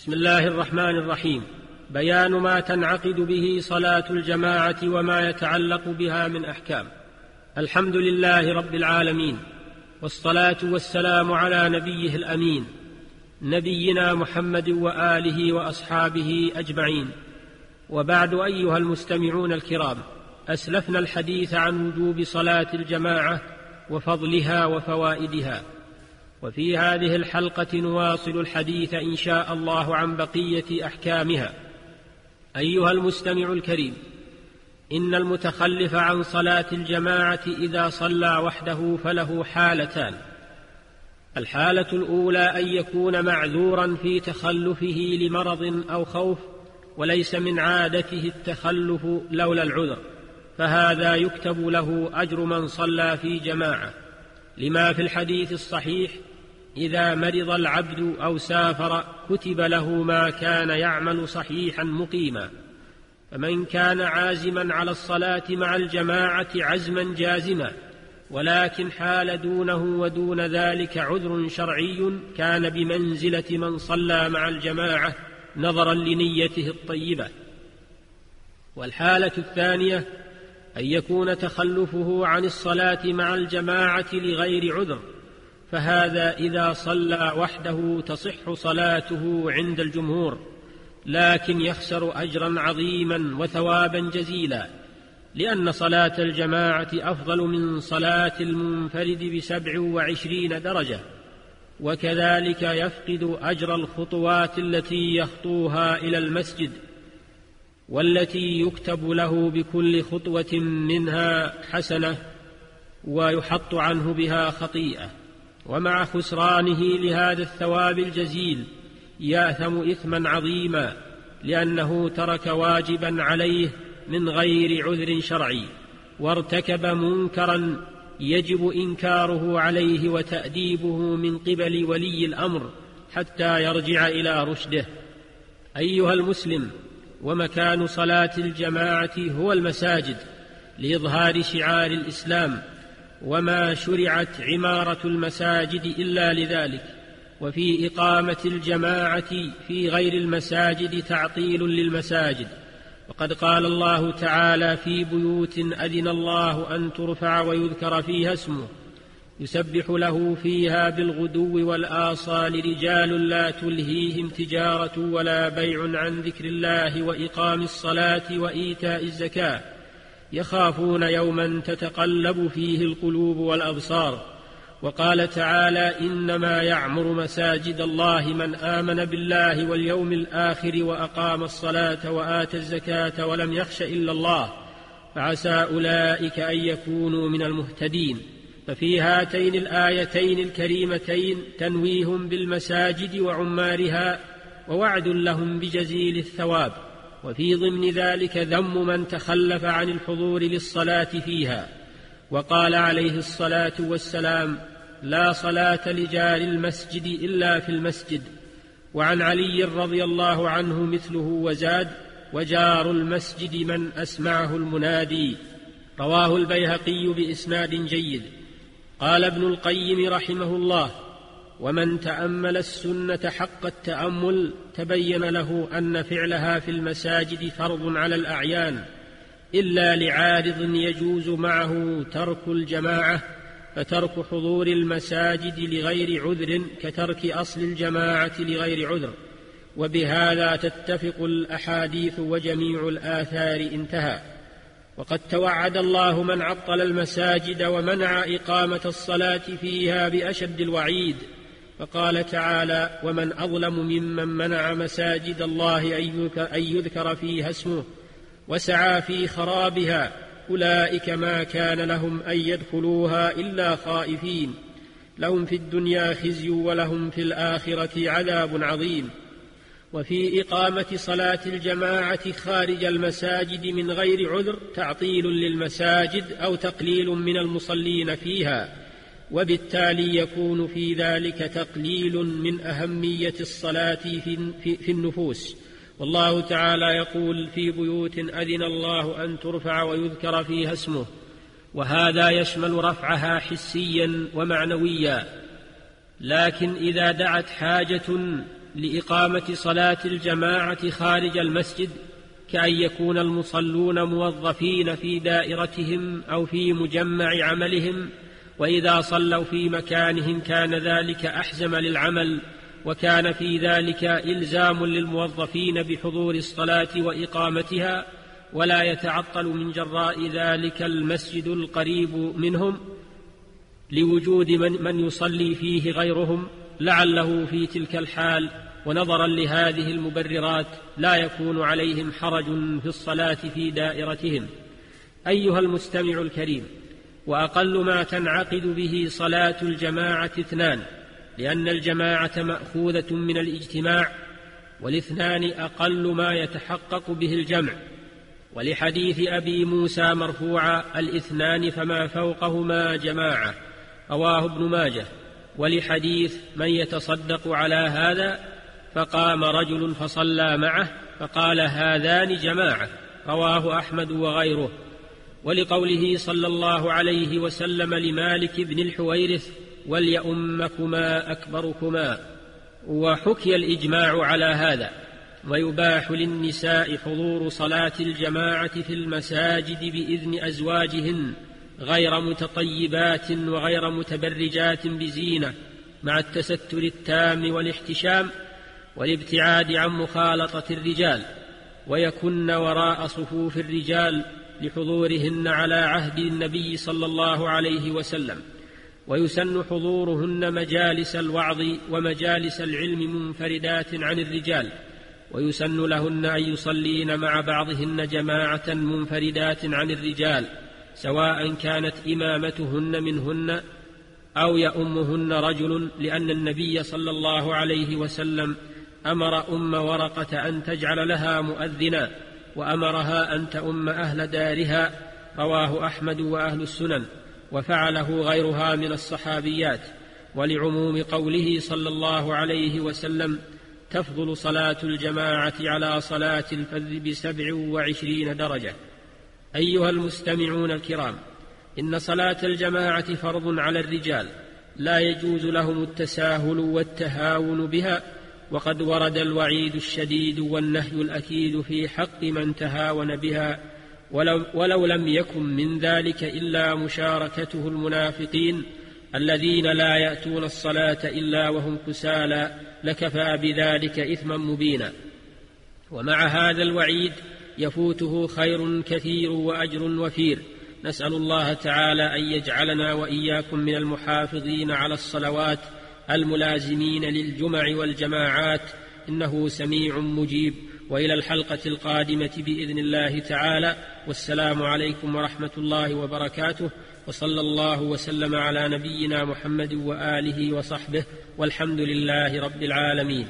بسم الله الرحمن الرحيم. بيان ما تنعقد به صلاة الجماعة وما يتعلق بها من أحكام. الحمد لله رب العالمين. والصلاة والسلام على نبيه الأمين. نبينا محمد وآله وأصحابه أجمعين. وبعد أيها المستمعون الكرام أسلفنا الحديث عن وجوب صلاة الجماعة وفضلها وفوائدها. وفي هذه الحلقة نواصل الحديث إن شاء الله عن بقية أحكامها. أيها المستمع الكريم إن المتخلف عن صلاة الجماعة إذا صلى وحده فله حالتان. الحالة الأولى أن يكون معذورا في تخلفه لمرض أو خوف وليس من عادته التخلف لولا العذر. فهذا يكتب له أجر من صلى في جماعة. لما في الحديث الصحيح إذا مرض العبد أو سافر كتب له ما كان يعمل صحيحا مقيما. فمن كان عازما على الصلاة مع الجماعة عزما جازما ولكن حال دونه ودون ذلك عذر شرعي كان بمنزلة من صلى مع الجماعة نظرا لنيته الطيبة. والحالة الثانية أن يكون تخلفه عن الصلاة مع الجماعة لغير عذر فهذا إذا صلى وحده تصح صلاته عند الجمهور لكن يخسر أجرا عظيما وثوابا جزيلا لأن صلاة الجماعة أفضل من صلاة المنفرد بسبع وعشرين درجة وكذلك يفقد أجر الخطوات التي يخطوها إلى المسجد والتي يكتب له بكل خطوة منها حسنة ويحط عنه بها خطيئة. ومع خسرانه لهذا الثواب الجزيل ياثم إثما عظيما لأنه ترك واجبا عليه من غير عذر شرعي وارتكب منكرا يجب إنكاره عليه وتأديبه من قبل ولي الأمر حتى يرجع إلى رشده. أيها المسلم ومكان صلاة الجماعة هو المساجد لإظهار شعار الإسلام وما شرعت عمارة المساجد إلا لذلك وفي إقامة الجماعة في غير المساجد تعطيل للمساجد. وقد قال الله تعالى في بيوت أذن الله أن ترفع ويذكر فيها اسمه. يسبح له فيها بالغدو والآصال رجال لا تلهيهم تجارة ولا بيع عن ذكر الله وإقام الصلاة وإيتاء الزكاة. يخافون يوما تتقلب فيه القلوب والأبصار. وقال تعالى إنما يعمر مساجد الله من آمن بالله واليوم الآخر وأقام الصلاة وآتى الزكاة ولم يخش إلا الله. فعسى أولئك أن يكونوا من المهتدين. ففي هاتين الآيتين الكريمتين تنويه بالمساجد وعمارها ووعد لهم بجزيل الثواب. وفي ضمن ذلك ذم من تخلف عن الحضور للصلاة فيها وقال عليه الصلاة والسلام لا صلاة لجار المسجد إلا في المسجد وعن علي رضي الله عنه مثله وزاد وجار المسجد من أسمعه المنادي رواه البيهقي بإسناد جيد. قال ابن القيم رحمه الله ومن تأمل السنة حق التأمل تبين له أن فعلها في المساجد فرض على الأعيان إلا لعارض يجوز معه ترك الجماعة فترك حضور المساجد لغير عذر كترك أصل الجماعة لغير عذر. وبهذا تتفق الأحاديث وجميع الآثار انتهى. وقد توعد الله من عطل المساجد ومنع إقامة الصلاة فيها بأشد الوعيد. فقال تعالى ومن أظلم ممن منع مساجد الله أن يذكر فيها اسمه وسعى في خرابها أولئك ما كان لهم أن يدخلوها إلا خائفين. لهم في الدنيا خزي ولهم في الآخرة عذاب عظيم. وفي إقامة صلاة الجماعة خارج المساجد من غير عذر تعطيل للمساجد أو تقليل من المصلين فيها. وبالتالي يكون في ذلك تقليل من أهمية الصلاة في, النفوس. والله تعالى يقول في بيوت أذن الله أن ترفع ويذكر فيها اسمه وهذا يشمل رفعها حسيا ومعنويا. لكن إذا دعت حاجة لإقامة صلاة الجماعة خارج المسجد كأن يكون المصلون موظفين في دائرتهم أو في مجمع عملهم وإذا صلوا في مكانهم كان ذلك أحزم للعمل وكان في ذلك إلزام للموظفين بحضور الصلاة وإقامتها ولا يتعطل من جراء ذلك المسجد القريب منهم لوجود من, من يصلي فيه غيرهم لعله في تلك الحال. ونظرا لهذه المبررات لا يكون عليهم حرج في الصلاة في دائرتهم. أيها المستمع الكريم وأقل ما تنعقد به صلاة الجماعة اثنان لأن الجماعة مأخوذة من الاجتماع والاثنان أقل ما يتحقق به الجمع. ولحديث أبي موسى مرفوعا الاثنان فما فوقهما جماعة رواه ابن ماجه. ولحديث من يتصدق على هذا فقام رجل فصلى معه فقال هذان جماعة رواه أحمد وغيره. ولقوله صلى الله عليه وسلم لمالك بن الحويرث وليؤمكما أكبركما. وحكي الإجماع على هذا ويباح للنساء حضور صلاة الجماعة في المساجد بإذن أزواجهن غير متطيبات وغير متبرجات بزينة مع التستر التام والاحتشام والابتعاد عن مخالطة الرجال ويكن وراء صفوف الرجال لحضورهن على عهد النبي صلى الله عليه وسلم ويسن حضورهن مجالس الوعظ ومجالس العلم منفردات عن الرجال ويسن لهن أن يصلين مع بعضهن جماعة منفردات عن الرجال سواء كانت إمامتهن منهن أو يؤمهن رجل لأن النبي صلى الله عليه وسلم أمر أم ورقة أن تجعل لها مؤذنا. وأمرها أن تؤم أهل دارها رواه أحمد وأهل السنن وفعله غيرها من الصحابيات ولعموم قوله صلى الله عليه وسلم تفضل صلاة الجماعة على صلاة الفذ بسبع وعشرين درجة. أيها المستمعون الكرام إن صلاة الجماعة فرض على الرجال لا يجوز لهم التساهل والتهاون بها وقد ورد الوعيد الشديد والنهي الأكيد في حق من تهاون بها ولو, ولو لم يكن من ذلك إلا مشاركته المنافقين الذين لا يأتون الصلاة إلا وهم كسالى لكفى بذلك إثما مبينا. ومع هذا الوعيد يفوته خير كثير وأجر وفير. نسأل الله تعالى أن يجعلنا وإياكم من المحافظين على الصلوات الملازمين للجمع والجماعات إنه سميع مجيب. وإلى الحلقة القادمة بإذن الله تعالى. والسلام عليكم ورحمة الله وبركاته. وصلى الله وسلم على نبينا محمد وآله وصحبه. والحمد لله رب العالمين.